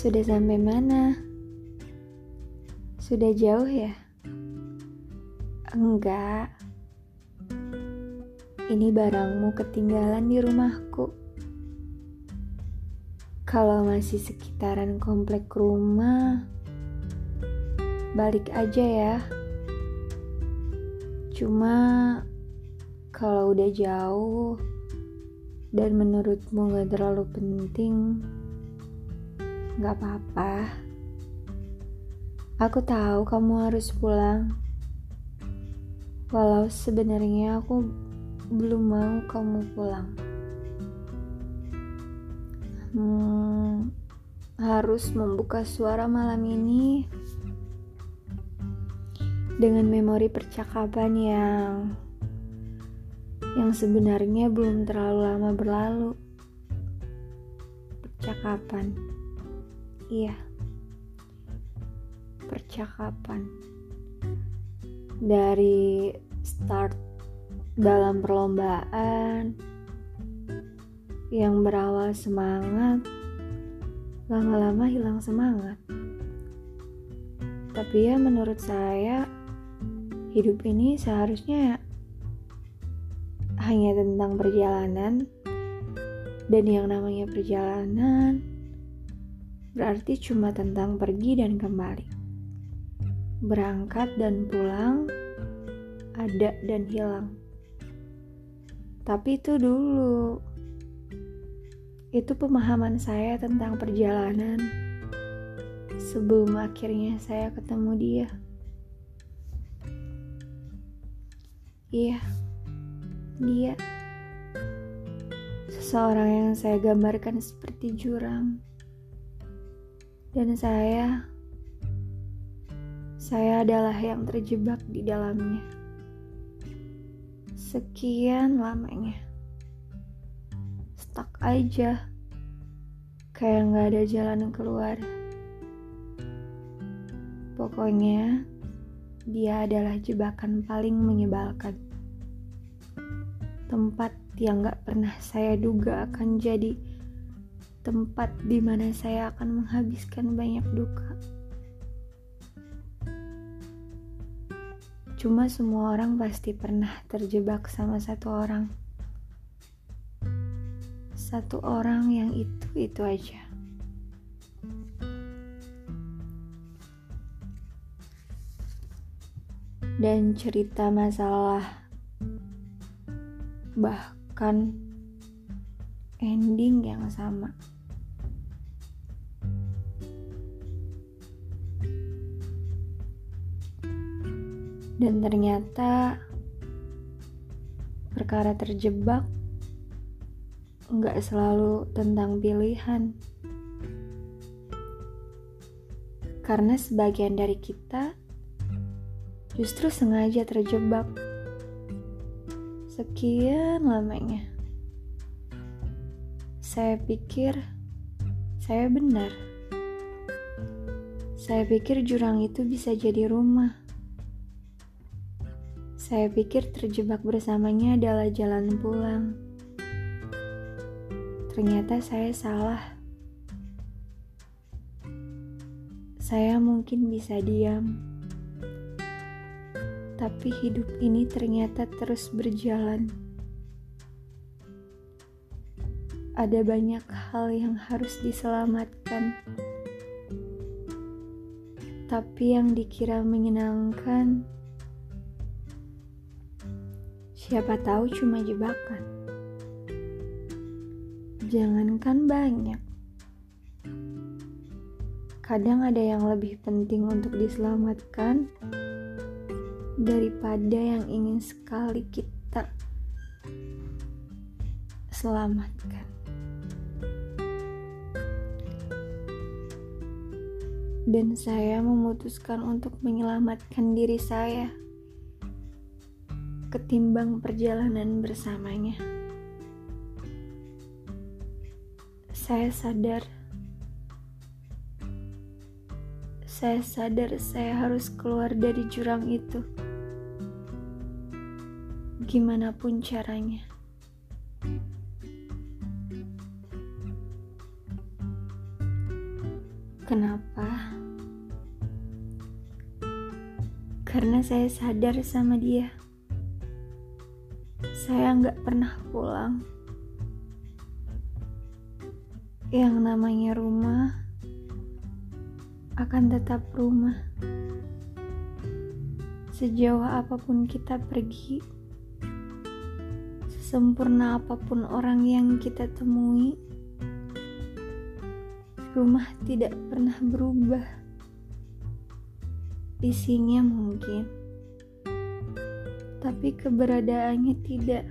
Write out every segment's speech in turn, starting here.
Sudah sampai mana? Sudah jauh ya? Enggak. Ini barangmu ketinggalan di rumahku. Kalau masih sekitaran komplek rumah, balik aja ya. Cuma kalau udah jauh dan menurutmu gak terlalu penting, gak apa-apa. Aku tahu kamu harus pulang. Walau sebenarnya aku belum mau kamu pulang. Hmm, harus membuka suara malam ini dengan memori percakapan yang yang sebenarnya belum terlalu lama berlalu. Percakapan. Iya. Percakapan. Dari start dalam perlombaan yang berawal semangat, lama-lama hilang semangat. Tapi ya menurut saya hidup ini seharusnya hanya tentang perjalanan dan yang namanya perjalanan berarti cuma tentang pergi dan kembali. Berangkat dan pulang ada dan hilang. Tapi itu dulu. Itu pemahaman saya tentang perjalanan sebelum akhirnya saya ketemu dia. Iya dia. Seseorang yang saya gambarkan seperti jurang, dan saya, saya adalah yang terjebak di dalamnya. Sekian lamanya, stuck aja, kayak nggak ada jalan keluar. Pokoknya, dia adalah jebakan paling menyebalkan tempat yang gak pernah saya duga akan jadi tempat di mana saya akan menghabiskan banyak duka. Cuma semua orang pasti pernah terjebak sama satu orang. Satu orang yang itu-itu aja. Dan cerita masalah bahkan ending yang sama. Dan ternyata perkara terjebak nggak selalu tentang pilihan. Karena sebagian dari kita justru sengaja terjebak Sekian lamanya. Saya pikir saya benar. Saya pikir jurang itu bisa jadi rumah. Saya pikir terjebak bersamanya adalah jalan pulang. Ternyata saya salah. Saya mungkin bisa diam tapi hidup ini ternyata terus berjalan. Ada banyak hal yang harus diselamatkan, tapi yang dikira menyenangkan, siapa tahu cuma jebakan. Jangankan banyak, kadang ada yang lebih penting untuk diselamatkan daripada yang ingin sekali kita selamatkan. Dan saya memutuskan untuk menyelamatkan diri saya ketimbang perjalanan bersamanya. Saya sadar saya sadar saya harus keluar dari jurang itu gimana pun caranya. Kenapa? Karena saya sadar sama dia. Saya nggak pernah pulang. Yang namanya rumah akan tetap rumah. Sejauh apa pun kita pergi, sesempurna apa pun orang yang kita temui, rumah tidak pernah berubah. Isinya mungkin, tapi keberadaannya tidak.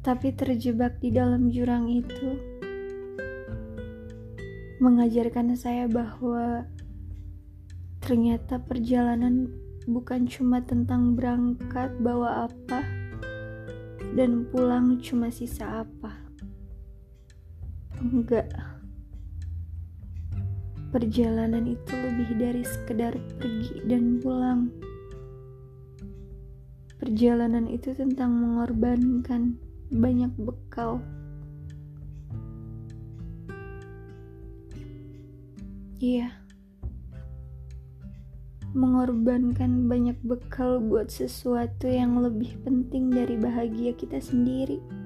Tapi terjebak di dalam jurang itu mengajarkan saya bahwa ternyata perjalanan bukan cuma tentang berangkat bawa apa dan pulang cuma sisa apa. Enggak. Perjalanan itu lebih dari sekedar pergi dan pulang. Perjalanan itu tentang mengorbankan banyak bekal. Iya. Mengorbankan banyak bekal buat sesuatu yang lebih penting dari bahagia kita sendiri.